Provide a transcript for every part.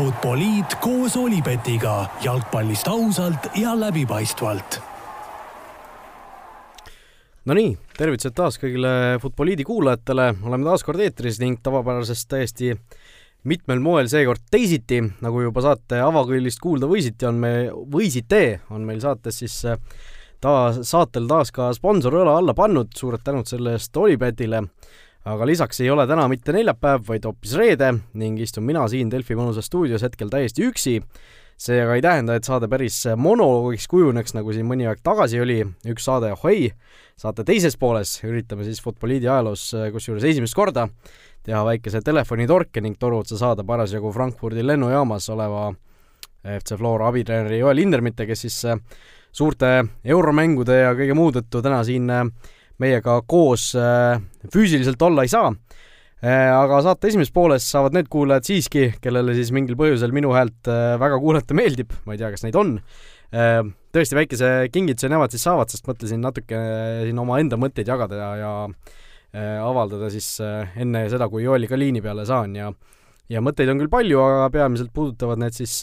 Futboliit koos Olipetiga jalgpallist ausalt ja läbipaistvalt. Nonii, tervitused taas kõigile Futboliidi kuulajatele, oleme taas kord eetris ning tavapärasest täiesti mitmel moel seekord teisiti, nagu juba saate avakõllist kuulda võisite, on me, võisite, on meil saates siis taas, saatel taas ka sponsorõla alla pannud, suured tänud selle eest Olipetile aga lisaks ei ole täna mitte neljapäev, vaid hoopis reede ning istun mina siin Delfi mõnusas stuudios hetkel täiesti üksi. see aga ei tähenda, et saade päris monoloogiks kujuneks, nagu siin mõni aeg tagasi oli, üks saade Ohoi, saate teises pooles üritame siis Futboliidi ajaloos, kusjuures esimest korda, teha väikese telefonitorke ning toru otsa saada parasjagu Frankfurdi lennujaamas oleva FC Flora abitreeneri Joel Hindermitte, kes siis suurte euromängude ja kõige muu tõttu täna siin meiega koos äh, füüsiliselt olla ei saa. Äh, aga saate esimeses pooles saavad need kuulajad siiski, kellele siis mingil põhjusel minu häält äh, väga kuulata meeldib, ma ei tea, kas neid on, tõesti väikese kingituse nemad siis saavad, sest mõtlesin natuke siin omaenda mõtteid jagada ja, ja avaldada siis enne seda, kui Jooli ka liini peale saan ja ja mõtteid on küll palju, aga peamiselt puudutavad need siis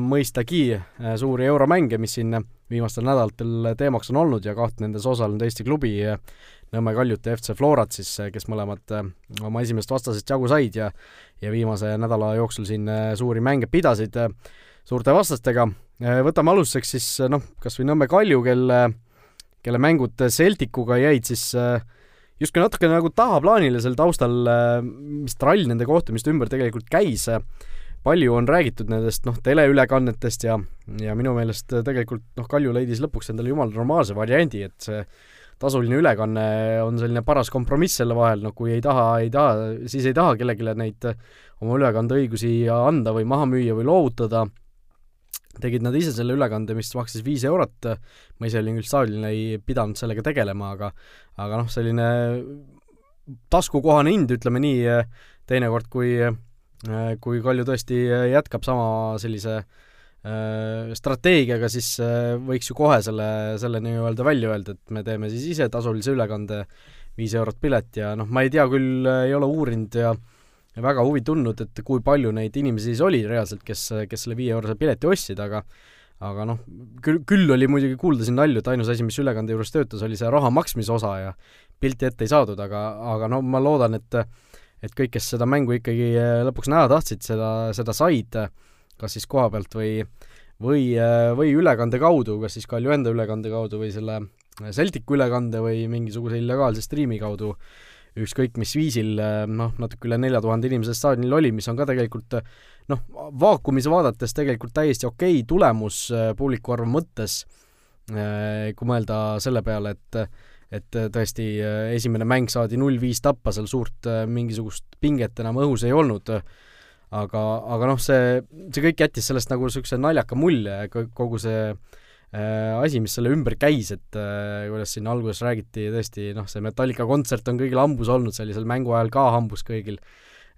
mõistagi suuri euromänge, mis siin viimastel nädalatel teemaks on olnud ja kaht nendes osalenud Eesti klubi Nõmme Kaljut ja FC Florat siis, kes mõlemad äh, oma esimest vastasest jagu said ja ja viimase nädala jooksul siin äh, suuri mänge pidasid äh, suurte vastastega. võtame alustuseks siis noh, kas või Nõmme Kalju, kelle, kelle mängud Celticuga jäid siis justkui natuke nagu tahaplaanile sel taustal, mis trall nende kohtumiste ümber tegelikult käis palju on räägitud nendest noh, teleülekannetest ja, ja minu meelest tegelikult noh, Kalju leidis lõpuks endale jumala normaalse variandi, et see tasuline ülekanne on selline paras kompromiss selle vahel, no kui ei taha, ei taha, siis ei taha kellelegi neid oma ülekandeõigusi anda või maha müüa või loovutada, tegid nad ise selle ülekande, mis maksis viis eurot, ma ise olin küll staadionil, ei pidanud sellega tegelema, aga aga noh, selline taskukohane hind, ütleme nii, teinekord kui kui Kalju tõesti äh, jätkab sama sellise äh, strateegiaga, siis võiks ju kohe selle, selle nii-öelda välja öelda, et me teeme siis ise tasulise ülekande, viis eurot pilet ja noh, ma ei tea küll, ei ole uurinud ja ja väga huvi tundnud, et kui palju neid inimesi siis oli reaalselt, kes, kes selle viie-eurose pileti ostsid, aga aga noh, küll, küll oli muidugi kuulda siin nalju, et ainus asi, mis ülekande juures töötas, oli see raha maksmise osa ja pilti ette ei saadud, aga, aga no ma loodan, et et kõik, kes seda mängu ikkagi äh, lõpuks näha tahtsid, seda, seda said, kas siis koha pealt või või, äh, või ülekande kaudu, kas siis Kalju enda ülekande kaudu või selle Celticu ülekande või mingisuguse illegaalse striimi kaudu, ükskõik mis viisil, äh, noh, natuke üle nelja tuhande inimese staadionil oli, mis on ka tegelikult noh, vaakumis vaadates tegelikult täiesti okei okay tulemus publiku arvu mõttes, kui mõelda selle peale, et et äh, tõesti äh, esimene mäng saadi null viis tappa, seal suurt äh, mingisugust pinget enam õhus ei olnud, aga, aga noh, see, see kõik jättis sellest nagu niisuguse naljaka mulje, kogu see asi, mis selle ümber käis, et kuidas siin alguses räägiti tõesti, noh, see Metallica kontsert on kõigil hambus olnud, sellisel mängu ajal ka hambus kõigil,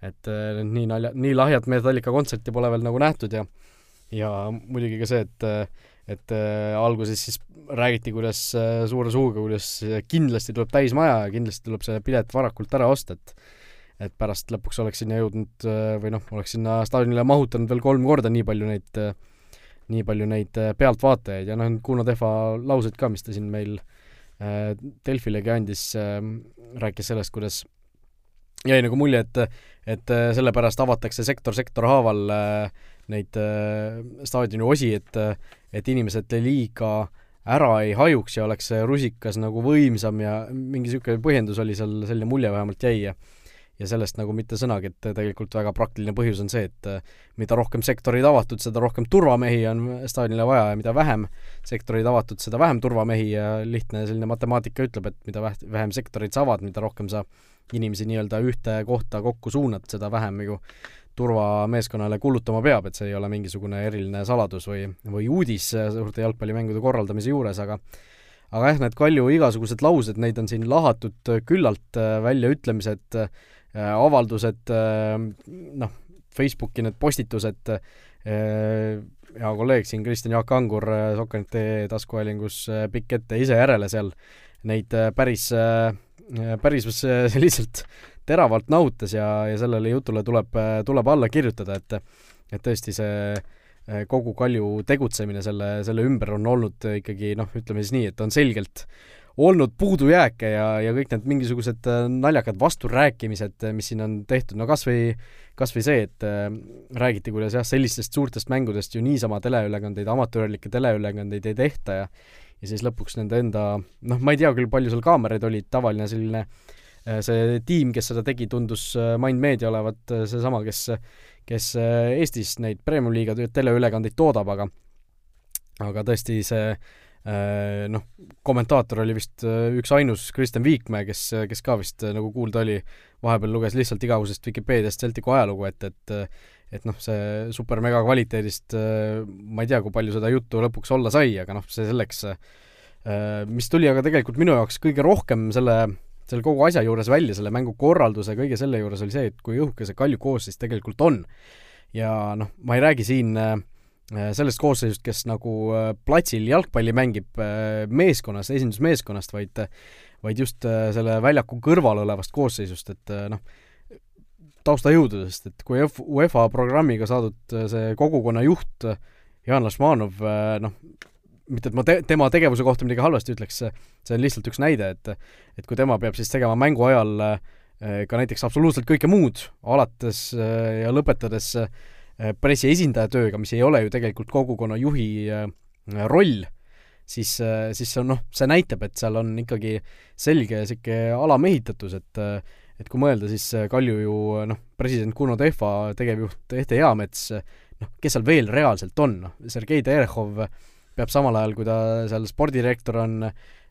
et nii nalja, nii lahjat Metallica kontserti pole veel nagu nähtud ja ja muidugi ka see, et et äh, alguses siis räägiti, kuidas äh, suure suuga, kuidas kindlasti tuleb täismaja ja kindlasti tuleb see pilet varakult ära osta, et et pärast lõpuks oleks sinna jõudnud äh, või noh, oleks sinna staadionile mahutanud veel kolm korda nii palju neid äh,, nii palju neid äh, pealtvaatajaid. Ja noh, Kuno Tehva laused ka, mis ta siin meil äh, Delfilegi andis äh,, rääkis sellest, kuidas jäi nagu mulje, et et äh, sellepärast avatakse sektor sektor haaval äh, neid äh, staadioni osi, et et inimesed liiga ära ei hajuks ja oleks see rusikas nagu võimsam ja mingi niisugune põhjendus oli seal, selline mulje vähemalt jäi ja ja sellest nagu mitte sõnagi, et tegelikult väga praktiline põhjus on see, et mida rohkem sektoreid avatud, seda rohkem turvamehi on staadionile vaja ja mida vähem sektoreid avatud, seda vähem turvamehi ja lihtne selline matemaatika ütleb, et mida vähem sektoreid sa avad, mida rohkem sa inimesi nii-öelda ühte kohta kokku suunad, seda vähem ju turvameeskonnale kulutama peab, et see ei ole mingisugune eriline saladus või, või uudis suurte jalgpallimängude korraldamise juures, aga aga jah, need Kalju igasugused laused, neid on siin lahatud küllalt, väljaütlemised, avaldused, noh, Facebooki need postitused, hea kolleeg siin, Kristjan Jaak Angur Sokkanite taskuhäälingus pikk ette ise järele seal neid päris, päris lihtsalt teravalt nahutas ja, ja sellele jutule tuleb, tuleb alla kirjutada, et et tõesti see kogu Kalju tegutsemine selle, selle ümber on olnud ikkagi noh, ütleme siis nii, et on selgelt olnud puudujääke ja, ja kõik need mingisugused äh, naljakad vasturääkimised, äh, mis siin on tehtud, no kas või, kas või see, et räägiti, kuidas jah, sellistest suurtest mängudest ju niisama teleülekandeid, amatöörlikke teleülekandeid ei tehta ja ja siis lõpuks nende enda, noh, ma ei tea küll, palju seal kaameraid oli, tavaline selline äh, see tiim, kes seda tegi, tundus Mind Media olevat seesama, kes, kes Eestis neid Premium-liiga teleülekandeid toodab, aga aga tõesti see Äh, noh, kommentaator oli vist äh, üksainus Kristjan Viikmäe, kes, kes ka vist, äh, nagu kuulda oli, vahepeal luges lihtsalt igavesest Vikipeediast Celticu ajalugu, et, et et noh, see super-mega kvaliteedist ma ei tea, kui palju seda juttu lõpuks olla sai, aga noh, see selleks, mis tuli aga tegelikult minu jaoks kõige rohkem selle, selle kogu asja juures välja, selle mängu korralduse, kõige selle juures oli see, et kui õhuke see Kalju koosseis tegelikult on. ja noh, ma ei räägi siin äh, Äh, sellest koosseisust, kes nagu äh, platsil jalgpalli mängib meeskonnas, esindusmeeskonnast, vaid vaid just selle väljaku kõrval olevast koosseisust, et noh, taustajõududest, et kui UEFA programmiga saadud see kogukonna juht Jaan Lasmanov, noh, mitte et ma te-, tema tegevuse kohta midagi halvasti ütleks, see on lihtsalt üks näide, et et kui tema peab siis tegema mängu ajal ka näiteks absoluutselt kõike muud, alates ja lõpetades Äh, pressiesindaja tööga, mis ei ole ju tegelikult kogukonna juhi roll, siis, siis see on noh, see näitab, et seal on ikkagi selge niisugune alamehitatus, et et kui mõelda, siis Kalju ju noh, president Kuno Tehva, tegevjuht Ehte Eamets, noh, kes seal veel reaalselt on, noh, Sergei Terehov peab samal ajal, kui ta seal spordidirektor on,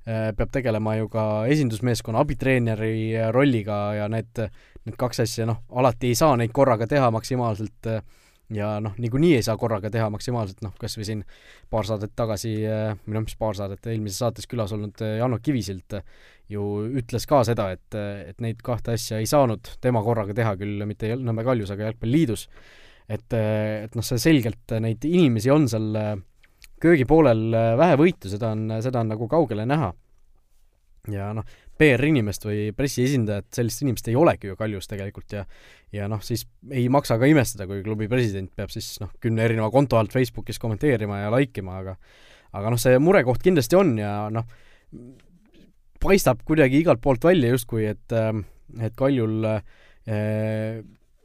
peab tegelema ju ka esindusmeeskonna abitreeneri rolliga ja need, need kaks asja, noh, alati ei saa neid korraga teha maksimaalselt äh, ja noh, niikuinii ei saa korraga teha maksimaalselt, noh, kas või siin paar saadet tagasi, või noh, mis paar saadet, eelmises saates külas olnud Janno Kivisilt ju ütles ka seda, et, et neid kahte asja ei saanud tema korraga teha küll mitte Nõmme Kaljus, aga Jalgpalliliidus. et, et noh, see selgelt, neid inimesi on seal köögipoolel vähe-võitu, seda on, seda on nagu kaugele näha. ja noh, PR-inimest või pressiesindajat, sellist inimest ei olegi ju Kaljus tegelikult ja ja noh, siis ei maksa ka imestada, kui klubi president peab siis noh, kümne erineva konto alt Facebookis kommenteerima ja like ima, aga aga noh, see murekoht kindlasti on ja noh, paistab kuidagi igalt poolt välja justkui, et et Kaljul eh,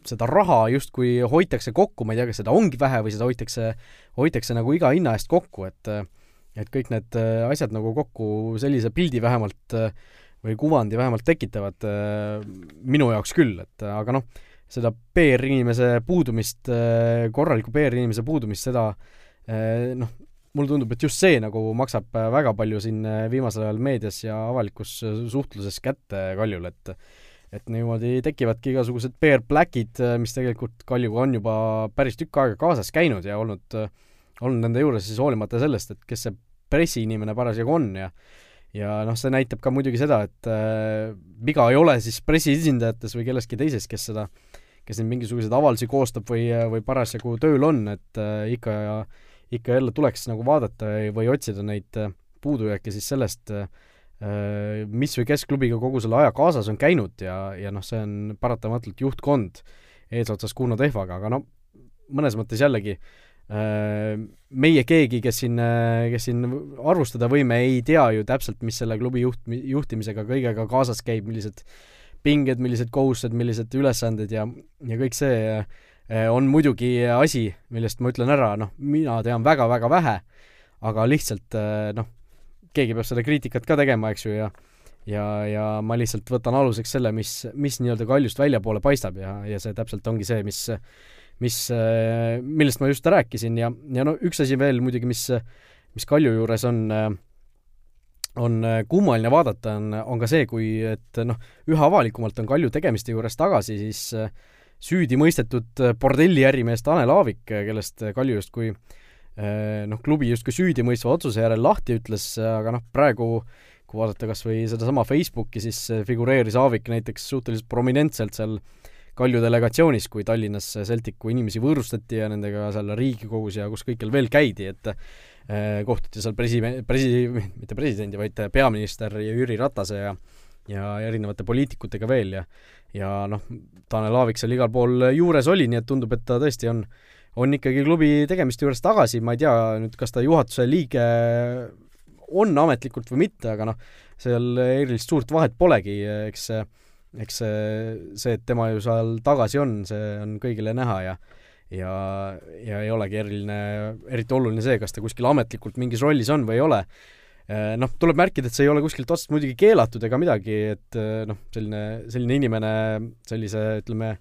seda raha justkui hoitakse kokku, ma ei tea, kas seda ongi vähe või seda hoitakse, hoitakse nagu iga hinna eest kokku, et et kõik need asjad nagu kokku sellise pildi vähemalt äh, või kuvandi vähemalt tekitavad äh, minu jaoks küll, et äh, aga noh, seda PR-inimese puudumist, äh, korraliku PR-inimese puudumist, seda noh, mulle tundub, et just see nagu maksab väga palju siin viimasel ajal meedias ja avalikus suhtluses kätte Kaljule, et et niimoodi tekivadki igasugused PR-pläkid, mis tegelikult Kaljuga on juba päris tükk aega kaasas käinud ja olnud, olnud nende juures siis hoolimata sellest, et kes see pressiinimene parasjagu on ja ja noh, see näitab ka muidugi seda, et äh, viga ei ole siis pressiesindajates või kelleski teises, kes seda, kes neid mingisuguseid avaldusi koostab või, või parasjagu tööl on, et äh, ikka ja ikka jälle tuleks nagu vaadata või otsida neid äh, puudujääke siis sellest äh,, mis või kes klubiga kogu selle aja kaasas on käinud ja, ja noh, see on paratamatult juhtkond eesotsas Kuno Tehvaga, aga no mõnes mõttes jällegi äh, Äh, meie keegi, kes siin, äh, kes siin arvustada võime, ei tea ju täpselt, mis selle klubi juht, juhtimisega kõigega kaasas käib, millised pinged, millised kohustused, millised ülesanded ja, ja kõik see äh, on muidugi asi, millest ma ütlen ära, noh, mina tean väga-väga vähe, aga lihtsalt noh, keegi peab seda kriitikat ka tegema, eks ju, ja ja, ja ma lihtsalt võtan aluseks selle, mis, mis nii-öelda kaljust väljapoole paistab ja, ja see täpselt ongi see, mis mis, äh, millest ma just rääkisin ja, ja no üks asi veel muidugi, mis, mis Kalju juures on, on kummaline vaadata, on, on ka see, kui et noh, üha avalikumalt on Kalju tegemiste juures tagasi siis süüdi mõistetud bordelliärimees Tanel Aavik, kellest Kalju justkui noh, klubi justkui süüdimõistva otsuse järel lahti ütles, aga noh, praegu kui vaadata kas või sedasama Facebooki, siis figureeris Aavik näiteks suhteliselt prominentselt seal äh, Kalju delegatsioonis, kui Tallinnas Celticu inimesi võõrustati ja nendega seal Riigikogus ja kus kõikjal veel käidi, et eh, kohtuti seal presi-, presi-, mitte presidendi, vaid peaminister Jüri Ratase ja ja erinevate poliitikutega veel ja ja noh, Tanel Aavik seal igal pool juures oli, nii et tundub, et ta tõesti on on ikkagi klubi tegemiste juures tagasi, ma ei tea nüüd, kas ta juhatuse liige on ametlikult või mitte, aga noh, seal erilist suurt vahet polegi, eks see, eks see, see, et tema ju seal tagasi on, see on kõigile näha ja ja, ja ei olegi eriline, eriti oluline see, kas ta kuskil ametlikult mingis rollis on või ei ole. Noh, tuleb märkida, et see ei ole kuskilt otsast muidugi keelatud ega midagi, et noh, selline, selline inimene sellise, ütleme,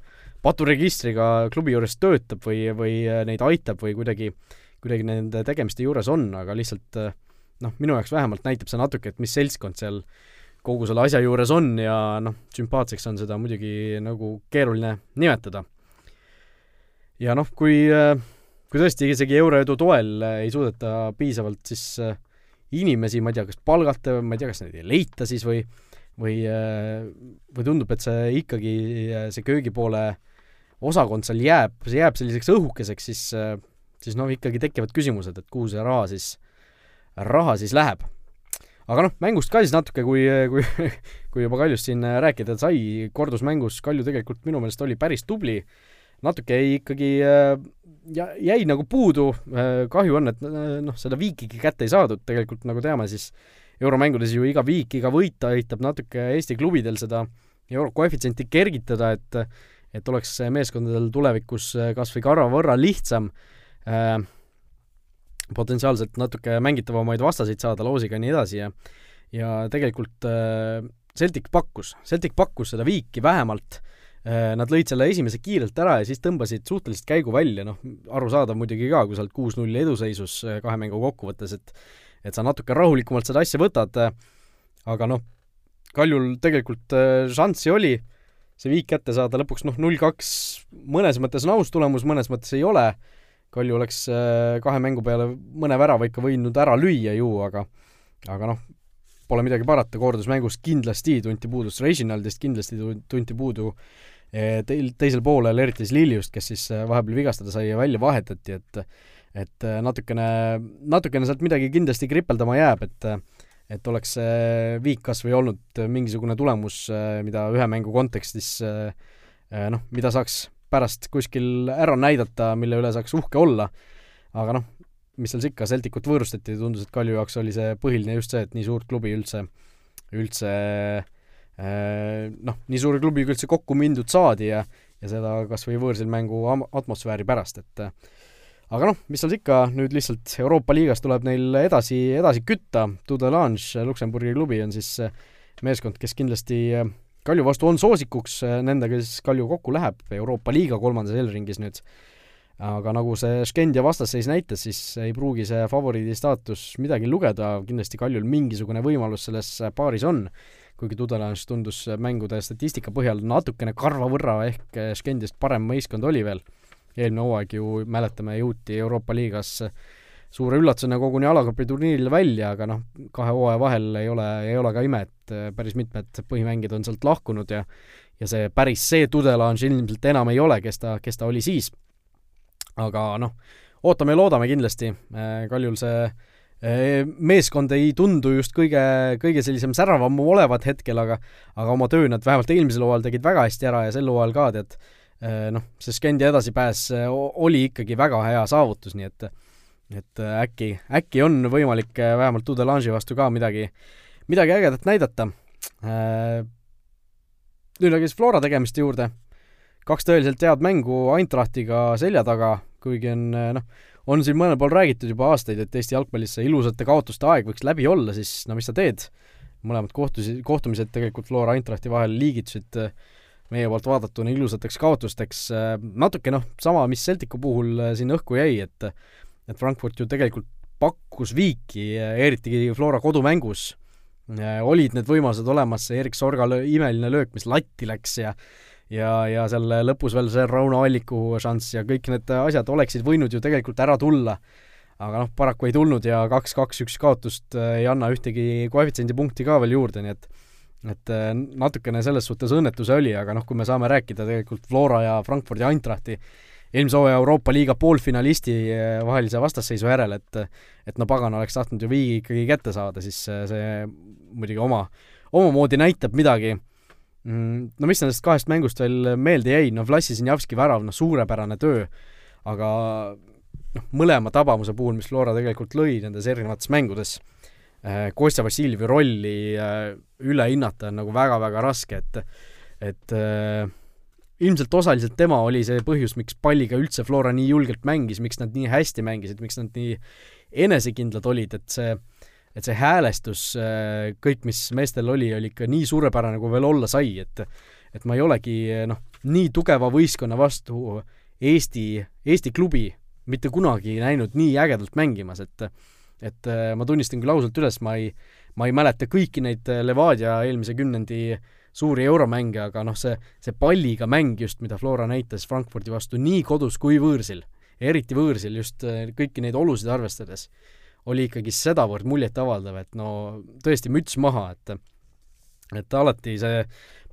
paturegistriga klubi juures töötab või, või neid aitab või kuidagi, kuidagi nende tegemiste juures on, aga lihtsalt noh, minu jaoks vähemalt näitab see natuke, et mis seltskond seal kogu selle asja juures on ja noh, sümpaatseks on seda muidugi nagu keeruline nimetada. ja noh, kui, kui tõesti isegi euroedu toel ei suudeta piisavalt siis inimesi, ma ei tea, kas palgata, ma ei tea, kas neid ei leita siis või või, või tundub, et see ikkagi, see köögipoole osakond seal jääb, see jääb selliseks õhukeseks, siis, siis noh, ikkagi tekivad küsimused, et kuhu see raha siis äh, raha siis läheb. aga noh, mängust ka siis natuke, kui, kui, kui juba Kaljust siin rääkida sai, kordusmängus Kalju tegelikult minu meelest oli päris tubli, natuke jäi ikkagi ja jäi nagu puudu, kahju on, et noh, seda viikigi kätte ei saadud, tegelikult nagu teame, siis euromängudes ju iga viik, iga võit aitab natuke Eesti klubidel seda euro koefitsienti kergitada, et et oleks meeskondadel tulevikus kas või karva võrra lihtsam äh, potentsiaalselt natuke mängitavamaid vastaseid saada loosiga ja nii edasi ja ja tegelikult äh, Celtic pakkus, Celtic pakkus seda viiki vähemalt äh,, nad lõid selle esimese kiirelt ära ja siis tõmbasid suhteliselt käigu välja, noh, arusaadav muidugi ka, kui sa oled kuus-null eduseisus äh, kahe mängu kokkuvõttes, et et sa natuke rahulikumalt seda asja võtad äh,, aga noh, Kaljul tegelikult äh, šanssi oli see viik kätte saada lõpuks noh, null kaks mõnes mõttes on aus tulemus, mõnes mõttes ei ole. Äh,, Kalju oleks äh, kahe mängu peale mõne värava ikka võinud ära lüüa ju, aga aga noh, pole midagi parata, kordusmängus kindlasti tunti puudust Reginaldist, kindlasti tunti puudu äh, teil, teisel poolel, eriti siis Liljust, kes siis äh, vahepeal vigastada sai ja välja vahetati, et et natukene, natukene sealt midagi kindlasti kripeldama jääb, et et oleks see viik kas või olnud mingisugune tulemus, mida ühe mängu kontekstis noh, mida saaks pärast kuskil ära näidata, mille üle saaks uhke olla, aga noh, mis seal ikka, Celticut võõrustati ja tundus, et Kalju jaoks oli see põhiline just see, et nii suurt klubi üldse, üldse äh, noh, nii suure klubiga üldse kokku mindud saadi ja ja seda kas või võõrsil mängu atmosfääri pärast, et aga noh, mis seal ikka, nüüd lihtsalt Euroopa liigas tuleb neil edasi, edasi kütta, Tudelange, Luksemburgi klubi on siis meeskond, kes kindlasti Kalju vastu on soosikuks äh, nendega, kes Kalju kokku läheb Euroopa liiga kolmandas Elringis nüüd. aga nagu see Skendia vastasseis näitas, siis ei pruugi see favoriidi staatus midagi lugeda, kindlasti Kaljul mingisugune võimalus selles paaris on, kuigi Tudelanš tundus mängude statistika põhjal natukene karva võrra ehk Skendiast parem võistkond oli veel. Eelmine hooaeg ju, mäletame, jõuti Euroopa liigas suure üllatusena koguni alagrupi turniiril välja, aga noh, kahe hooaja vahel ei ole, ei ole ka ime, et äh, päris mitmed põhimängijad on sealt lahkunud ja ja see päris see Tudelange ilmselt enam ei ole, kes ta, kes ta oli siis. aga noh, ootame ja loodame kindlasti, äh, Kaljul see äh, meeskond ei tundu just kõige, kõige sellisem säravam olevat hetkel, aga aga oma töö nad vähemalt eelmisel hooajal tegid väga hästi ära ja sel hooajal ka, tead, noh, see Skendi edasipääs oli ikkagi väga hea saavutus, nii et et äh, äkki, äkki on võimalik äh, vähemalt Tudelange'i vastu ka midagi, midagi ägedat näidata. Äh, nüüd aga siis Flora tegemiste juurde. kaks tõeliselt head mängu Eintrachtiga selja taga, kuigi on noh, on siin mõnel pool räägitud juba aastaid, et Eesti jalgpallis see ilusate kaotuste aeg võiks läbi olla, siis no mis sa teed? mõlemad kohtusi, kohtumised tegelikult Flora Eintrachti vahel liigitusid meie poolt vaadatuna ilusateks kaotusteks, natuke noh, sama, mis Celticu puhul siin õhku jäi, et et Frankfurt ju tegelikult pakkus viiki, eriti Flora kodumängus, olid need võimalused olemas, see Erik Sorga löö, imeline löök, mis latti läks ja ja, ja seal lõpus veel see Rauno Alliku šanss ja kõik need asjad oleksid võinud ju tegelikult ära tulla. aga noh, paraku ei tulnud ja kaks-kaks-üks kaotust ei anna ühtegi koefitsiendipunkti ka veel juurde, nii et et natukene selles suhtes õnnetus oli, aga noh, kui me saame rääkida tegelikult Flora ja Frankfurdi Eintrachti eelmise hooaja Euroopa liiga poolfinalisti eh, vahelise vastasseisu järel, et et no pagan, oleks tahtnud ju viigi ikkagi kätte saada, siis eh, see muidugi oma, omamoodi näitab midagi. Mm, no mis nendest kahest mängust veel meelde jäi, no Vlasi Sinjavski värav, noh suurepärane töö, aga noh, mõlema tabamuse puhul, mis Flora tegelikult lõi nendes erinevates mängudes, äh, Kostja Vassiljevi rolli äh, üle hinnata on nagu väga-väga raske, et et äh, ilmselt osaliselt tema oli see põhjus, miks palliga üldse Flora nii julgelt mängis, miks nad nii hästi mängisid, miks nad nii enesekindlad olid, et see et see häälestus, kõik, mis meestel oli, oli ikka nii suurepärane, kui veel olla sai, et et ma ei olegi noh, nii tugeva võistkonna vastu Eesti, Eesti klubi mitte kunagi näinud nii ägedalt mängimas, et et äh, ma tunnistan küll ausalt üles, ma ei, ma ei mäleta kõiki neid äh, Levadia eelmise kümnendi suuri euromänge, aga noh, see, see palliga mäng just, mida Flora näitas Frankfurdi vastu nii kodus kui võõrsil, eriti võõrsil just äh, kõiki neid olusid arvestades, oli ikkagi sedavõrd muljetavaldav, et no tõesti müts maha, et et alati see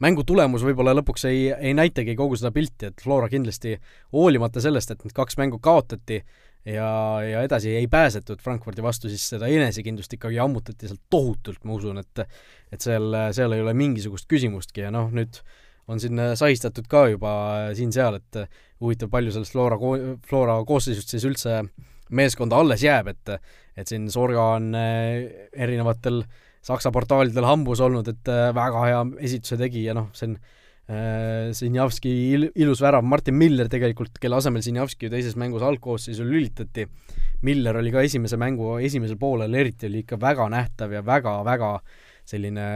mängu tulemus võib-olla lõpuks ei, ei näitagi kogu seda pilti, et Flora kindlasti hoolimata sellest, et need kaks mängu kaotati ja, ja edasi ei pääsetud Frankfurdi vastu, siis seda enesekindlust ikkagi ammutati sealt tohutult, ma usun, et et seal, seal ei ole mingisugust küsimustki ja noh, nüüd on siin sahistatud ka juba siin-seal, et huvitav, palju sellest Flora, Flora koosseisust siis üldse meeskonda alles jääb, et et siin Sorga on eh, erinevatel Saksa portaalidel hambus olnud, et äh, väga hea esituse tegi ja noh, see on Sinjavski il-, ilus värav, Martin Miller tegelikult, kelle asemel Sinjavski ju teises mängus algkoosseisu lülitati, Miller oli ka esimese mängu esimesel poolel eriti, oli ikka väga nähtav ja väga-väga selline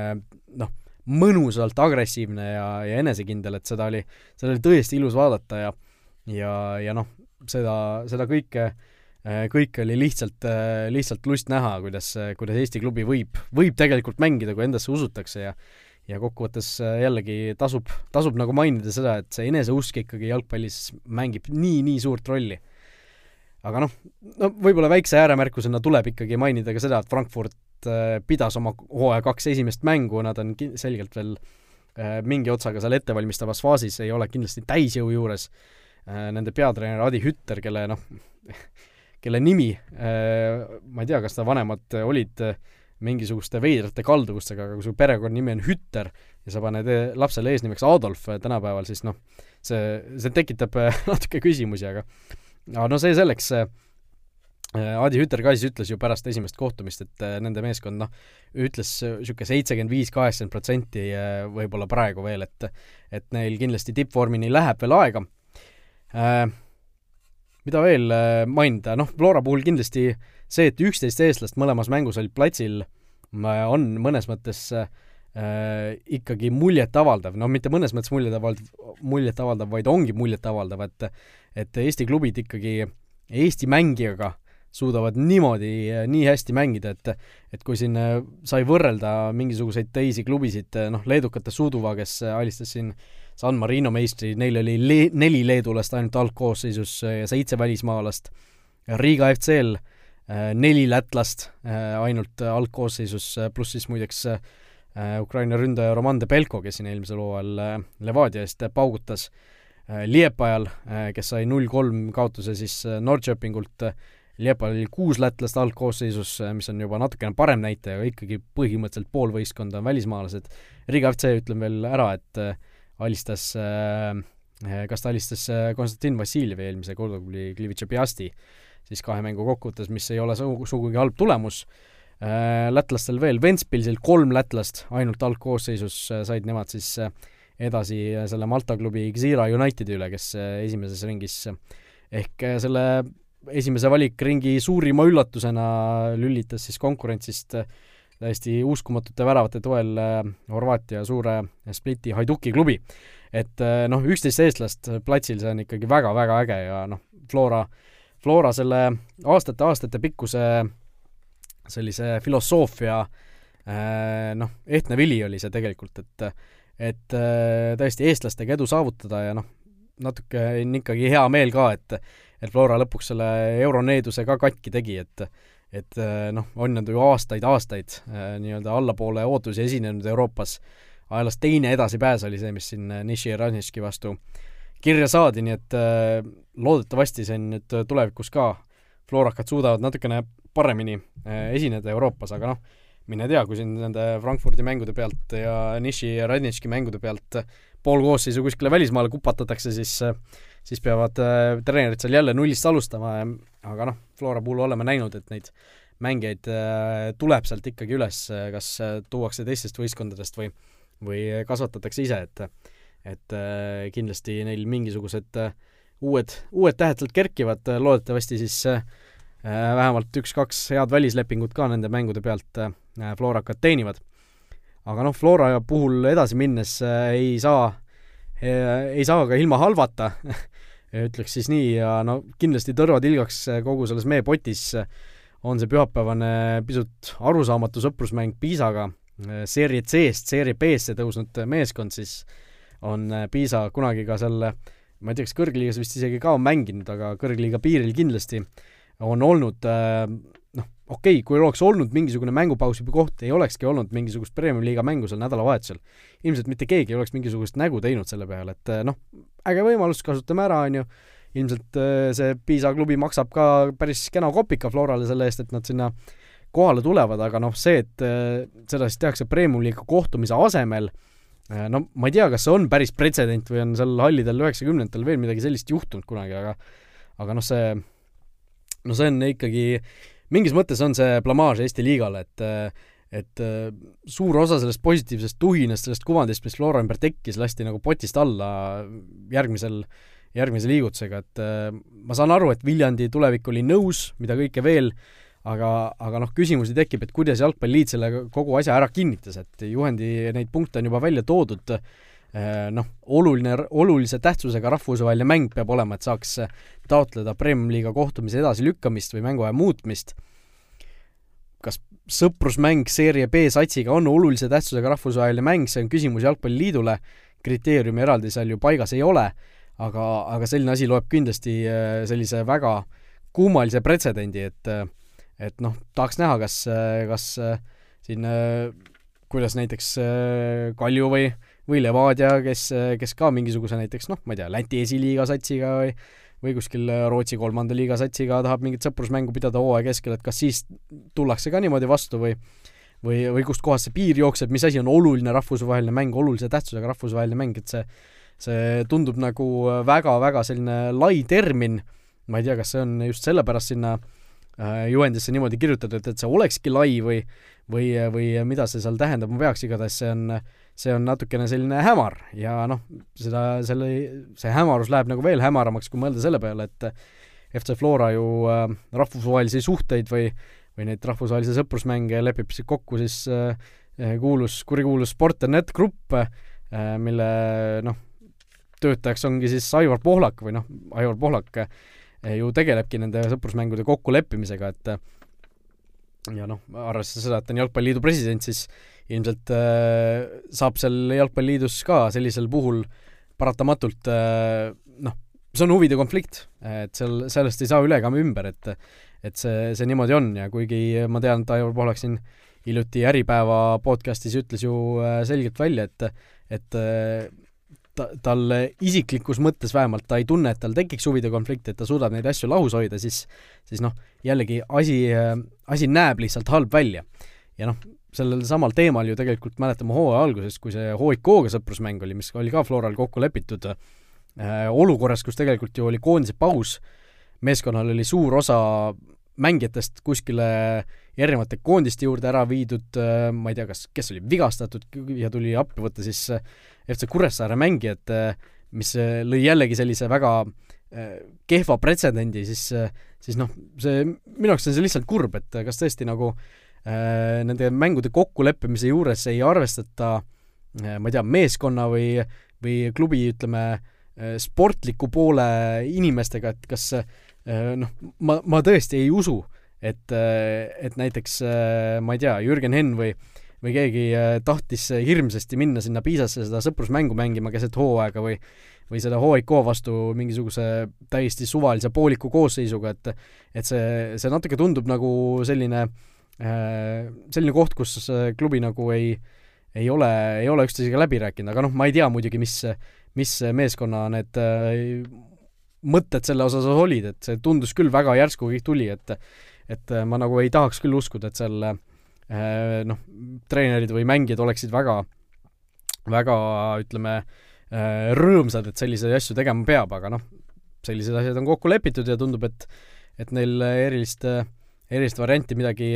noh, mõnusalt agressiivne ja, ja enesekindel, et seda oli, seda oli tõesti ilus vaadata ja ja, ja noh, seda, seda kõike äh, Äh, kõik oli lihtsalt, äh, lihtsalt lust näha, kuidas, kuidas Eesti klubi võib, võib tegelikult mängida, kui endasse usutakse ja ja kokkuvõttes äh, jällegi tasub, tasub nagu mainida seda, et see eneseusk ikkagi jalgpallis mängib nii-nii suurt rolli. aga noh, no võib-olla väikse ääremärkusena tuleb ikkagi mainida ka seda, et Frankfurt pidas oma hooaja kaks esimest mängu, nad on selgelt veel mingi otsaga seal ettevalmistavas faasis, ei ole kindlasti täisjõu juures. Nende peatreener Adi Hütter, kelle noh, kelle nimi, äh, ma ei tea, kas ta vanemad olid äh, mingisuguste veidrate kalduvustega, aga kui su perekonnanimi on Hütter ja sa paned äh, lapsele eesnimeks Adolf tänapäeval, siis noh, see, see tekitab natuke küsimusi, aga aga no see selleks, Adi Hütter ka siis ütles ju pärast esimest kohtumist, et nende meeskond noh, ütles niisugune seitsekümmend viis, kaheksakümmend protsenti võib-olla praegu veel, et et neil kindlasti tippvormini läheb veel aega. Mida veel äh, mainida, noh, Flora puhul kindlasti see, et üksteist eestlast mõlemas mängus olid platsil, on mõnes mõttes äh, ikkagi muljetavaldav, no mitte mõnes mõttes muljetavaldav, muljetavaldav, vaid ongi muljetavaldav, et et Eesti klubid ikkagi Eesti mängijaga suudavad niimoodi nii hästi mängida, et et kui siin äh, sai võrrelda mingisuguseid teisi klubisid, noh, leedukate Suduva, kes alistas siin äh, San Marino meistrid, neil oli le-, neli leedulast ainult algkoosseisus äh, ja seitse välismaalast. Riga FC-l äh, neli lätlast äh, ainult algkoosseisus, pluss siis muideks Ukraina ründaja Roman Debelko, kes siin eelmisel hooajal Levadia eest paugutas. Liepajal, kes sai null kolm kaotuse siis Norrköpingult, Liepal oli kuus lätlast algkoosseisus, mis on juba natukene parem näitaja, aga ikkagi põhimõtteliselt pool võistkonda on välismaalased. Riga FC ütlen veel ära, et alistas äh, kas ta alistas äh, Konstantin Vassiljevi eelmise koduklubi Klivitša Piasti siis kahe mängu kokkuvõttes, mis ei ole sugu, sugugi halb tulemus. Äh, lätlastel veel, Ventspilsil kolm lätlast ainult algkoosseisus said nemad siis edasi selle Malta klubi Xira Unitedi üle, kes esimeses ringis ehk selle esimese valikringi suurima üllatusena lülitas siis konkurentsist täiesti uskumatute väravate toel äh, Horvaatia suure Spliti Haiduki klubi. et äh, noh, üksteist eestlast platsil, see on ikkagi väga-väga äge ja noh, Flora, Flora selle aastate-aastate pikkuse sellise filosoofia äh, noh, ehtne vili oli see tegelikult, et et tõesti eestlastega edu saavutada ja noh, natuke on ikkagi hea meel ka, et et Flora lõpuks selle Euroneeduse ka katki tegi, et et äh, noh, on nad ju aastaid-aastaid äh, nii-öelda allapoole ootusi esinenud Euroopas, ajalast teine edasipääs oli see, mis siin äh, Nishi ja Ranitški vastu kirja saadi, nii et loodetavasti siin nüüd tulevikus ka. Floorakad suudavad natukene paremini esineda Euroopas, aga noh, mine tea, kui siin nende Frankfurdi mängude pealt ja Nishi ja Radnitški mängude pealt pool koosseisu kuskile välismaale kupatatakse, siis siis peavad äh, treenerid seal jälle nullist alustama, aga noh, Flora puhul oleme näinud, et neid mängijaid äh, tuleb sealt ikkagi üles, kas tuuakse teistest võistkondadest või, või kasvatatakse ise, et et kindlasti neil mingisugused uued, uued tähed sealt kerkivad, loodetavasti siis vähemalt üks-kaks head välislepingut ka nende mängude pealt Florakad teenivad. aga noh, Flora puhul edasi minnes ei saa ei saa ka ilma halvata ütleks siis nii, ja no kindlasti tõrvatilgaks kogu selles meepotis on see pühapäevane pisut arusaamatu sõprusmäng Piisaga, seeria C-st seeria B-sse tõusnud meeskond siis on Piisa kunagi ka seal, ma ei tea, kas kõrgliigas vist isegi ka on mänginud, aga kõrgliiga piiril kindlasti on olnud noh, okei okay,, kui oleks olnud mingisugune mängupausi koht, ei olekski olnud mingisugust Premium-liiga mängu seal nädalavahetusel. ilmselt mitte keegi ei oleks mingisugust nägu teinud selle peale, et noh, äge võimalus, kasutame ära, on ju, ilmselt äh, see Piisa klubi maksab ka päris kena kopika Florale selle eest, et nad sinna kohale tulevad, aga noh, see, et äh, seda siis tehakse Premium-liiga kohtumise asemel, äh, no ma ei tea, kas see on päris pretsedent või on seal hallidel üheksakümnendatel veel midagi sellist juhtunud kunagi, aga aga noh, see, no see on ikkagi mingis mõttes on see blamaaž Eesti liigale, et et suur osa sellest positiivsest tuhinast, sellest kuvandist, mis Flora ümber tekkis, lasti nagu potist alla järgmisel, järgmise liigutusega, et ma saan aru, et Viljandi tulevik oli nõus, mida kõike veel, aga, aga noh, küsimusi tekib, et kuidas Jalgpalliliit selle kogu asja ära kinnitas, et juhendi neid punkte on juba välja toodud, noh, oluline, olulise tähtsusega rahvusvaheline mäng peab olema, et saaks taotleda Premium-liiga kohtumise edasilükkamist või mänguaja muutmist. Kas sõprusmäng Seeria B satsiga on olulise tähtsusega rahvusvaheline mäng, see on küsimus Jalgpalliliidule, kriteeriumi eraldi seal ju paigas ei ole, aga, aga selline asi loeb kindlasti äh, sellise väga kummalise pretsedendi, et et noh, tahaks näha, kas, kas siin, kuidas näiteks Kalju või, või Levadia, kes, kes ka mingisuguse näiteks noh, ma ei tea, Läti esiliiga satsiga või või kuskil Rootsi kolmanda liiga satsiga tahab mingit sõprusmängu pidada hooaja keskel, et kas siis tullakse ka niimoodi vastu või või, või kustkohast see piir jookseb, mis asi on oluline rahvusvaheline mäng, olulise tähtsusega rahvusvaheline mäng, et see see tundub nagu väga-väga selline lai termin, ma ei tea, kas see on just sellepärast sinna äh, juhendisse niimoodi kirjutatud, et see olekski lai või või, või mida see seal tähendama peaks, igatahes see on äh, see on natukene selline hämar ja noh, seda, selle, see hämarus läheb nagu veel hämaramaks, kui mõelda selle peale, et FC Flora ju äh, rahvusvahelisi suhteid või, või neid rahvusvahelisi sõprusmänge lepib siis kokku siis äh, kuulus, kurikuulus Sport.net grupp äh,, mille noh, töötajaks ongi siis Aivar Pohlak või noh, Aivar Pohlak äh, ju tegelebki nende sõprusmängude kokkuleppimisega, et ja noh, arvestades seda, et ta on Jalgpalliliidu president, siis ilmselt äh, saab seal Jalgpalliliidus ka sellisel puhul paratamatult äh, noh, see on huvide konflikt, et seal, sellest ei saa üle ega ümber, et et see, see niimoodi on ja kuigi ma tean, et Aivar Pohlak siin hiljuti Äripäeva podcastis ütles ju selgelt välja, et et ta, tal isiklikus mõttes vähemalt ta ei tunne, et tal tekiks huvide konflikt, et ta suudab neid asju lahus hoida, siis siis noh, jällegi asi, asi näeb lihtsalt halb välja. ja noh, sellel samal teemal ju tegelikult mäletame hooaja alguses, kui see HIK-ga sõprusmäng oli, mis oli ka Floral kokku lepitud äh,, olukorras, kus tegelikult ju oli koondise paus, meeskonnal oli suur osa mängijatest kuskile erinevate koondiste juurde ära viidud äh,, ma ei tea, kas, kes oli vigastatud ja tuli appi võtta siis äh, FC Kuressaare mängijad äh,, mis äh, lõi jällegi sellise väga äh, kehva pretsedendi, siis äh, siis noh, see, minu jaoks on see lihtsalt kurb, et kas tõesti nagu äh, Äh, nende mängude kokkuleppimise juures ei arvestata äh, ma ei tea, meeskonna või, või klubi, ütleme, äh, sportliku poole inimestega, et kas noh, ma, ma tõesti ei usu, et, et näiteks ma ei tea, Jürgen Henn või või keegi tahtis hirmsasti minna sinna Piisasse seda sõprusmängu mängima keset hooaega või või seda HIK vastu mingisuguse täiesti suvalise pooliku koosseisuga, et et see, see natuke tundub nagu selline äh, Äh, selline koht, kus klubi nagu ei, ei ole, ei ole üksteisega läbi rääkinud, aga noh, ma ei tea muidugi, mis, mis meeskonna need äh, mõtted selle osas olid, et see tundus küll väga järsku kõik tuli, et et ma nagu ei tahaks küll uskuda, et seal äh, noh, treenerid või mängijad oleksid väga, väga ütleme, rõõmsad, et selliseid asju tegema peab, aga noh, sellised asjad on kokku lepitud ja tundub, et et neil erilist, erilist varianti midagi,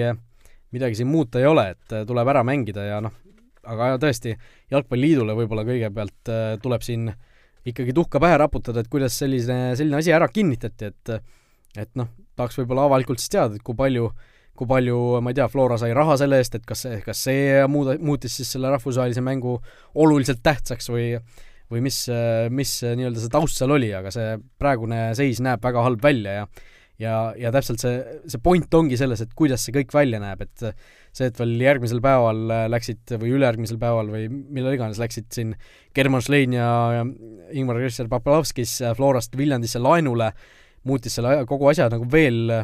midagi siin muuta ei ole, et tuleb ära mängida ja noh, aga tõesti, Jalgpalliliidule võib-olla kõigepealt tuleb siin ikkagi tuhka pähe raputada, et kuidas selline, selline asi ära kinnitati, et et noh, tahaks võib-olla avalikult siis teada, et kui palju, kui palju, ma ei tea, Flora sai raha selle eest, et kas see, kas see muuda, muutis siis selle rahvusvahelise mängu oluliselt tähtsaks või või mis, mis nii-öelda see taust seal oli, aga see praegune seis näeb väga halb välja ja ja, ja täpselt see, see point ongi selles, et kuidas see kõik välja näeb, et see, et veel järgmisel päeval läksid või ülejärgmisel päeval või millal iganes läksid siin German Schlein ja Ingmar Kristjan Papalovskis Florast Viljandisse laenule, muutis selle kogu asja nagu veel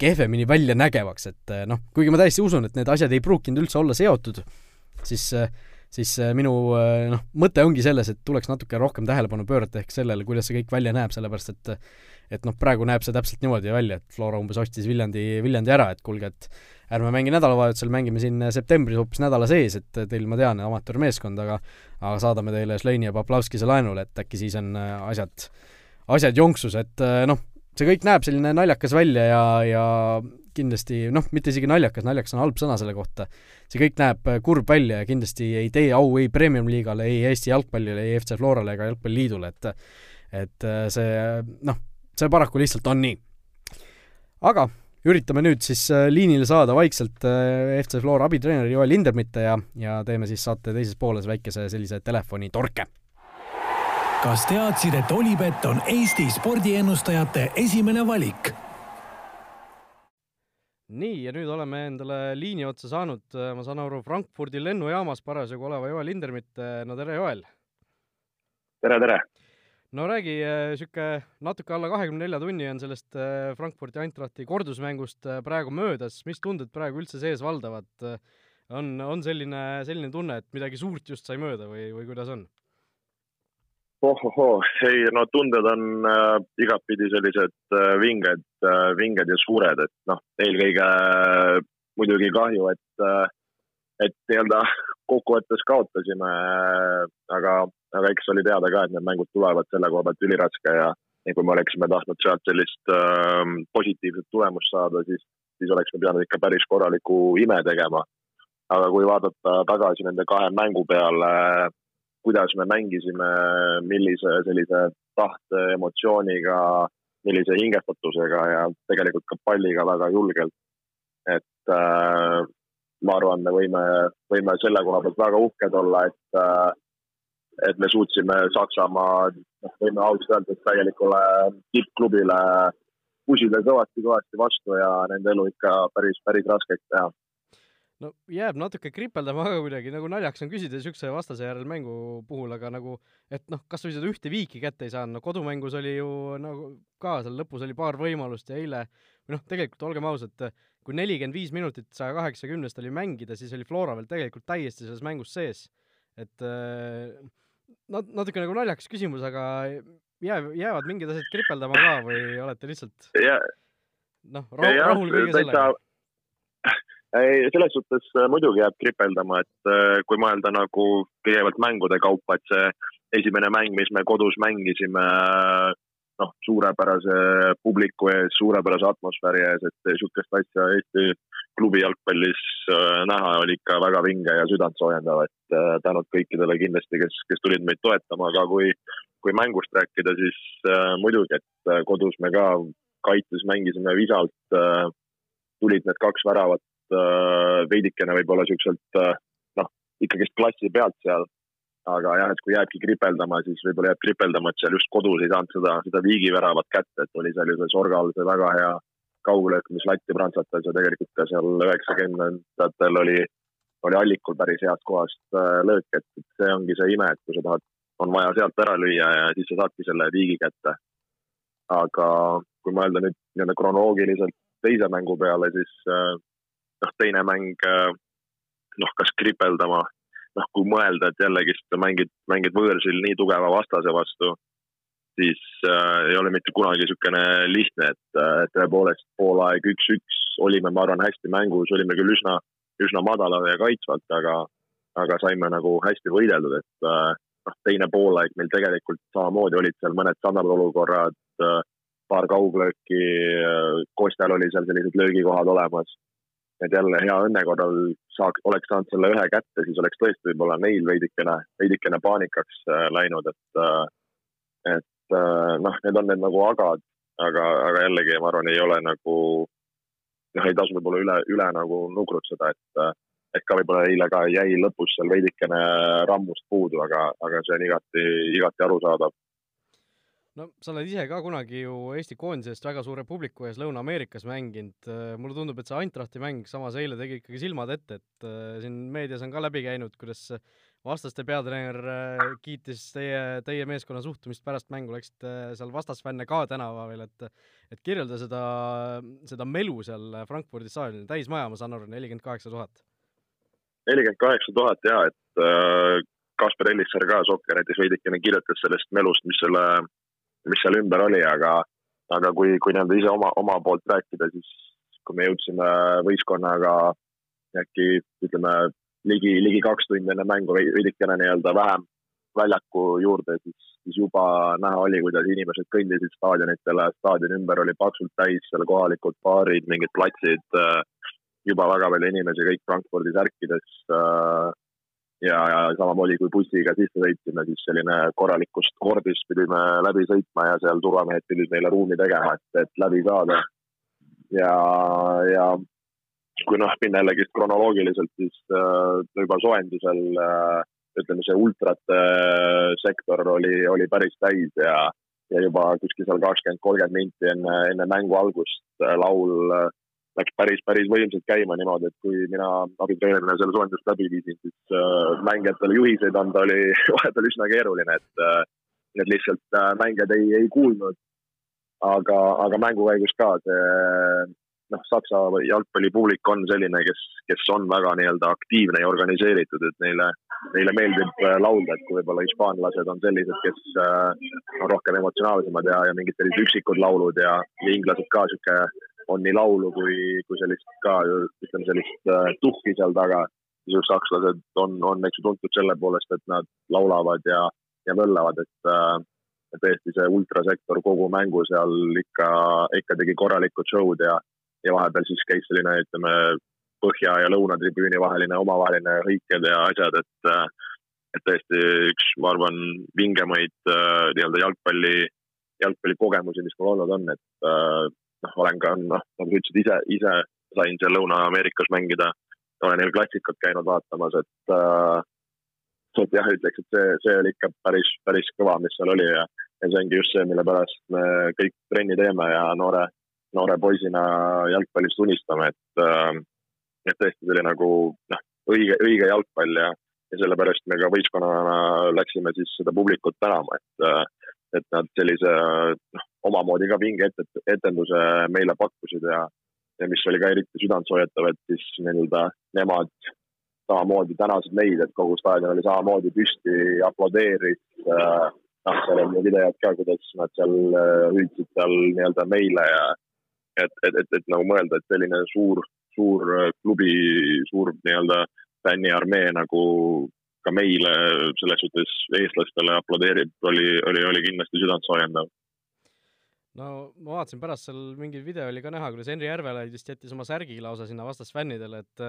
kehvemini väljanägevaks, et noh, kuigi ma täiesti usun, et need asjad ei pruukinud üldse olla seotud, siis siis minu noh, mõte ongi selles, et tuleks natuke rohkem tähelepanu pöörata ehk sellele, kuidas see kõik välja näeb, sellepärast et et noh, praegu näeb see täpselt niimoodi välja, et Flora umbes ostis Viljandi, Viljandi ära, et kuulge, et ärme mängi nädalavahetusel, mängime siin septembris hoopis nädala sees, et teil, ma tean, amatöörmeeskond, aga aga saadame teile Šleini ja Poplavskise laenule, et äkki siis on äh, asjad, asjad jonksus, et äh, noh, see kõik näeb selline naljakas välja ja, ja kindlasti noh, mitte isegi naljakas, naljakas on halb sõna selle kohta, see kõik näeb äh, kurb välja ja kindlasti ei tee au ei Premium-liigale, ei Eesti jalgpallile, ei FC Florale ega Jalgpalliliidule, et et see noh, see paraku lihtsalt on nii. aga üritame nüüd siis äh, liinile saada vaikselt äh, FC Flora abitreeneri Joel Lindermitte ja, ja teeme siis saate teises pooles väikese sellise telefonitorke. Kas teadsid, et Olipet on Eesti spordiennustajate esimene valik? nii, ja nüüd oleme endale liini otsa saanud, ma saan aru, Frankfurdi lennujaamas parasjagu oleva Joel Lindermitt, no tere, Joel! tere, tere! no räägi, niisugune äh, natuke alla kahekümne nelja tunni on sellest äh, Frankfurdi Eintrachti kordusmängust äh, praegu möödas, mis tunded praegu üldse sees valdavad? on, on selline, selline tunne, et midagi suurt just sai mööda või, või kuidas on? Ohohoo, ei no tunded on äh, igatpidi sellised äh, vinged äh,, vinged ja suured, et noh, eelkõige äh, muidugi kahju, et äh, et nii-öelda kokkuvõttes kaotasime, aga, aga eks oli teada ka, et need mängud tulevad selle koha pealt üliraske ja, ja kui me oleksime tahtnud sealt sellist äh, positiivset tulemust saada, siis, siis oleksime pidanud ikka päris korraliku ime tegema. aga kui vaadata tagasi nende kahe mängu peale, kuidas me mängisime, millise sellise tahte, emotsiooniga, millise hingestatusega ja tegelikult ka palliga väga julgelt. et äh, ma arvan, me võime, võime selle koha pealt väga uhked olla, et äh, et me suutsime Saksamaa, noh, võime ausalt öelda, et täielikule tippklubile pusida kõvasti-kõvasti vastu ja nende elu ikka päris, päris raskeks teha no jääb natuke kripeldama ka kuidagi, nagu naljakas on küsida niisuguse vastase järel mängu puhul, aga nagu et noh, kas või seda ühte viiki kätte ei saanud, no kodumängus oli ju nagu ka seal lõpus oli paar võimalust ja eile või noh, tegelikult olgem ausad, kui nelikümmend viis minutit saja kaheksakümnest oli mängida, siis oli Flora veel tegelikult täiesti selles mängus sees. et äh, nat-, natuke nagu naljakas küsimus, aga jääb, jäävad mingid asjad kripeldama ka või olete lihtsalt noh, rahul kõige sellega? ei, selles suhtes äh, muidugi jääb kripeldama, et äh, kui mõelda nagu kõigepealt mängude kaupa, et see esimene mäng, mis me kodus mängisime, noh, suurepärase publiku ees, suurepärase atmosfääri ees, et niisugust asja Eesti klubi jalgpallis äh, näha oli ikka väga vinge ja südantsoojendav, et äh, tänud kõikidele kindlasti, kes, kes tulid meid toetama, aga kui, kui mängust rääkida, siis äh, muidugi, et äh, kodus me ka kaitses mängisime visalt äh,, tulid need kaks väravat äh, veidikene võib-olla niisuguselt äh, noh, ikkagist klassi pealt seal. Aga jah, et kui jääbki kripeldama, siis võib-olla jääb kripeldama, et seal just kodus ei saanud seda, seda viigiväravat kätte, et oli seal ju see Sorgal see väga hea kauglöök, mis latti prantsatas ja tegelikult ka seal üheksakümnendatel oli, oli Allikul päris heast kohast äh, löök, et see ongi see ime, et kui sa tahad, on vaja sealt ära lüüa ja siis sa saadki selle viigi kätte. aga kui mõelda nüüd nii-öelda kronoloogiliselt teise mängu peale, siis äh, noh, teine mäng äh, noh, kas kripeldama noh, kui mõelda, et jällegist mängid, mängid võõrsil nii tugeva vastase vastu, siis äh, ei ole mitte kunagi niisugune lihtne, et äh, tõepoolest poolaeg üks-üks olime, ma arvan, hästi mängus, olime küll üsna, üsna madalal ja kaitsvalt, aga, aga saime nagu hästi võideldud, et äh, noh, teine poolaeg meil tegelikult samamoodi olid seal mõned standardolukorrad, paar kauglööki, Kostjal oli seal sellised löögikohad olemas. Et jälle hea õnne korral saaks, oleks saanud selle ühe kätte, siis oleks tõesti võib-olla neil veidikene, veidikene paanikaks läinud, et, et noh, need on need nagu agad, aga, aga jällegi ma arvan, ei ole nagu noh, ei tasu võib-olla üle, üle nagu nukrutseda, et et ka võib-olla eile ka jäi lõpus seal veidikene rammust puudu, aga, aga see on igati, igati arusaadav. No sa oled ise ka kunagi ju Eesti koondise eest väga suure publiku ees Lõuna-Ameerikas mänginud, mulle tundub, et see Eintrachti mäng samas eile tegi ikkagi silmad ette, et äh, siin meedias on ka läbi käinud, kuidas vastaste peatreener äh, kiitis teie, teie meeskonna suhtumist pärast mängu, läksite seal vastasfänne ka tänava veel, et et kirjelda seda, seda melu seal Frankfurdi staadionil, täismaja, ma saan aru, nelikümmend kaheksa tuhat. nelikümmend kaheksa tuhat jaa, et äh, Kasper Ellissaar ka Sokkeretis veidikene kirjutas sellest melust, mis selle, mis seal ümber oli, aga aga kui, kui nii-öelda ise oma, oma poolt rääkida, siis kui me jõudsime võistkonnaga äkki ütleme ligi, ligi kaks tundi enne mängu veidikene nii-öelda vähem väljaku juurde, siis, siis juba näha oli, kuidas inimesed kõndisid staadionitele, staadioni ümber oli paksult täis seal kohalikud baarid, mingid platsid, äh, juba väga palju inimesi, kõik Frankfurdi särkides. Äh, ja, ja samamoodi, kui bussiga sisse sõitsime, siis selline korralikust kordist pidime läbi sõitma ja seal turvamehed pidid meile ruumi tegema, et, et läbi saada. ja, ja kui noh, minna jällegi kronoloogiliselt, siis äh, juba soojendusel äh, ütleme, see ultrate äh, sektor oli, oli päris täis ja, ja juba kuskil seal kakskümmend, kolmkümmend minti enne, enne mängu algust äh, laul äh, läks päris, päris võimsalt käima niimoodi, et kui mina abitreenerina selle soojendust läbi viisin, siis äh, mängijatele juhiseid anda oli vahepeal üsna keeruline, et äh, need lihtsalt äh, mängijad ei, ei kuulnud. aga, aga mängu käigus ka see noh, Saksa jalgpallipublik on selline, kes, kes on väga nii-öelda aktiivne ja organiseeritud, et neile, neile meeldib äh, laulda, et kui võib-olla hispaanlased on sellised, kes äh, on rohkem emotsionaalsemad ja, ja mingid sellised üksikud laulud ja, ja inglased ka sihuke on nii laulu kui, kui sellist ka ütleme sellist äh, tuhki seal taga. siis just sakslased on, on eks ju tuntud selle poolest, et nad laulavad ja, ja möllavad, et äh, tõesti see ultrasektor kogu mängu seal ikka, ikka tegi korralikud show'd ja, ja vahepeal siis käis selline, ütleme, põhja ja lõunatribüüni vaheline omavaheline hõiked ja asjad, et et tõesti üks, ma arvan, vingemaid äh, nii-öelda jalgpalli, jalgpallikogemusi, mis mul olnud on, et äh, noh, olen ka noh, nagu sa ütlesid, ise, ise sain seal Lõuna-Ameerikas mängida, olen neil klassikat käinud vaatamas, et äh, et jah, ütleks, et see, see oli ikka päris, päris kõva, mis seal oli ja, ja see ongi just see, mille pärast me kõik trenni teeme ja noore noore poisina jalgpallist unistame, et, äh, et tõesti see oli nagu noh, õige, õige jalgpall ja, ja sellepärast me ka võistkonnana läksime siis seda publikut tänama, et, äh, et nad sellise noh, omamoodi ka vinge ette, etenduse meile pakkusid ja, ja mis oli ka eriti südantsoojatav, et siis nii-öelda nemad samamoodi tänasid meid, et kogu staadion oli samamoodi püsti, aplodeeris äh, noh, seal on videod ka, kuidas nad seal hüüdsid seal nii-öelda meile ja, et, et, et, et nagu mõelda, et selline suur, suur äh, klubi, suur nii-öelda fänniarmee nagu ka meile selles suhtes eestlastele aplodeerib, oli, oli, oli kindlasti südantsoojendav. no ma vaatasin pärast seal mingi video oli ka näha, kuidas Henri Järvelaid vist jättis oma särgi lausa sinna vastasfännidele, et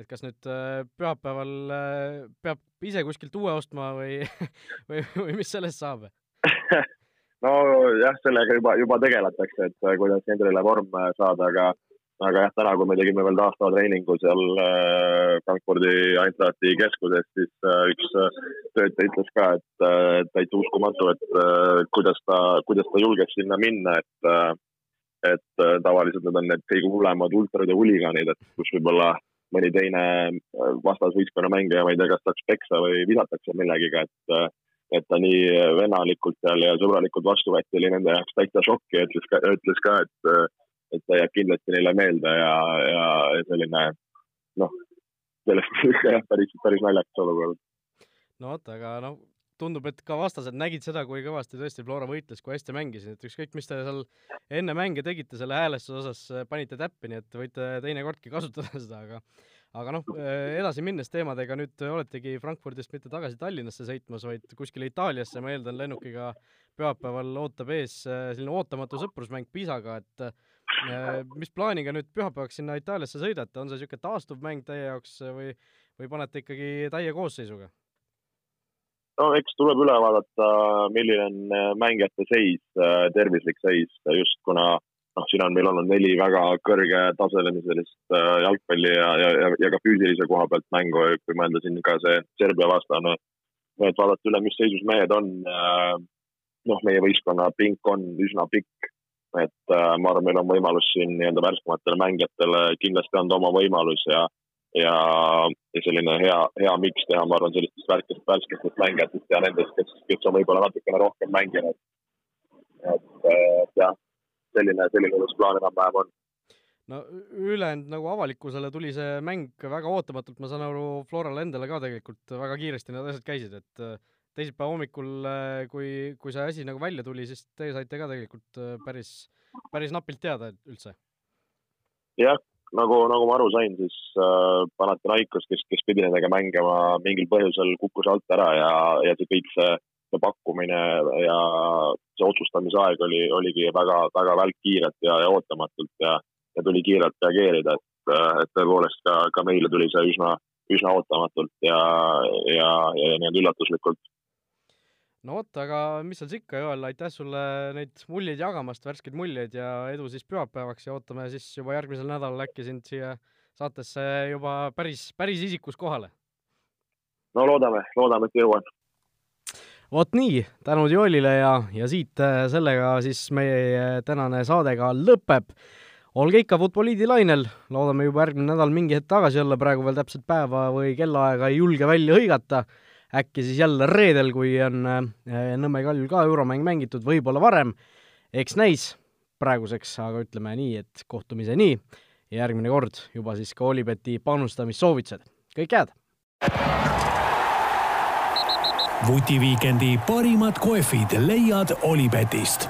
et kas nüüd äh, pühapäeval äh, peab ise kuskilt uue ostma või või, või mis sellest saab nojah, sellega juba, juba tegeletakse, et äh, kuidas Hendrile vorm saada, aga aga jah, täna, kui me tegime veel taastava treeningu seal äh, Frankfurdi Eintrachti keskuses, siis üks töötaja ütles ka, et täitsa uskumatu, et kuidas ta, kuidas ta julges sinna minna, et et tavaliselt need on need kõige hullemad ultrad ja huligaanid, et kus võib-olla mõni teine vastasvõistkonna mängija, ma ei tea, kas saaks peksa või visatakse millegiga, et et ta nii vennalikult seal ja sõbralikult vastu võeti, oli nende jaoks täitsa šokk ja ütles ka, ütles ka, et, et ta jääb kindlasti neile meelde ja, ja selline noh, sellest jah, päris, päris naljakas olukord. no vot, aga noh, tundub, et ka vastased nägid seda, kui kõvasti tõesti Flora võitles, kui hästi mängisid, et ükskõik, mis te seal enne mänge tegite selle häälestuse osas, panite täppi, nii et võite teinekordki kasutada seda, aga aga noh, edasi minnes teemadega, nüüd oletegi Frankfurdist mitte tagasi Tallinnasse sõitmas, vaid kuskile Itaaliasse, ma eeldan, lennukiga pühapäeval ootab ees selline ootamatu sõprusmäng Pisaga, et mis plaaniga nüüd pühapäevaks sinna Itaaliasse sõidate, on see niisugune taastuv mäng teie jaoks või, või panete ikkagi täie koosseisuga? no eks tuleb üle vaadata, milline on äh, mängijate seis, äh, tervislik seis, just kuna noh, siin on meil olnud neli väga kõrgetasemelist äh, jalgpalli ja, ja, ja, ja ka füüsilise koha pealt mängu, kui mõelda siin ka see Serbia vastane, et vaadata üle, mis seisus mehed on. noh, meie võistkonna pink on üsna pikk, et ma arvan, meil on võimalus siin nii-öelda värskematele mängijatele kindlasti anda oma võimalus ja ja, ja selline hea, hea miks teha, ma arvan, sellistest värskest, värskestest mängijatest ja nendest, kes, kes on võib-olla natukene rohkem mänginud. et, et jah, selline, selline uus plaan enam-vähem on no ülejäänud nagu avalikkusele tuli see mäng väga ootamatult, ma saan aru, Florale endale ka tegelikult väga kiiresti need asjad käisid, et äh, teisipäeva hommikul, äh, kui, kui see asi nagu välja tuli, siis te saite ka tegelikult äh, päris, päris napilt teada üldse. jah, nagu, nagu ma aru sain, siis äh, Panathinaikos, kes, kes pidi nendega mängima, mingil põhjusel kukkus alt ära ja, ja see kõik see, see pakkumine ja see otsustamise aeg oli, oligi väga, väga välkkiiret ja, ja ootamatult ja, ja tuli kiirelt reageerida, et, et tõepoolest ka, ka meile tuli see üsna, üsna ootamatult ja, ja, ja nii-öelda üllatuslikult no vot, aga mis seal siis ikka, Joel, aitäh sulle neid muljeid jagamast, värskeid muljeid ja edu siis pühapäevaks ja ootame siis juba järgmisel nädalal äkki sind siia saatesse juba päris, päris isikus kohale. no loodame, loodame, et jõuan. vot nii, tänud Joelile ja, ja siit äh, sellega siis meie tänane saade ka lõpeb. olge ikka Futboliidi lainel, loodame juba järgmine nädal mingi hetk tagasi olla, praegu veel täpset päeva või kellaaega ei julge välja hõigata äkki siis jälle reedel, kui on äh, Nõmme Kaljul ka euromäng mängitud, võib-olla varem, eks näis praeguseks, aga ütleme nii, et kohtumiseni ja järgmine kord juba siis ka Olibeti panustamissoovitused. kõike head! vutiviikendi parimad kohvid leiad Olipetist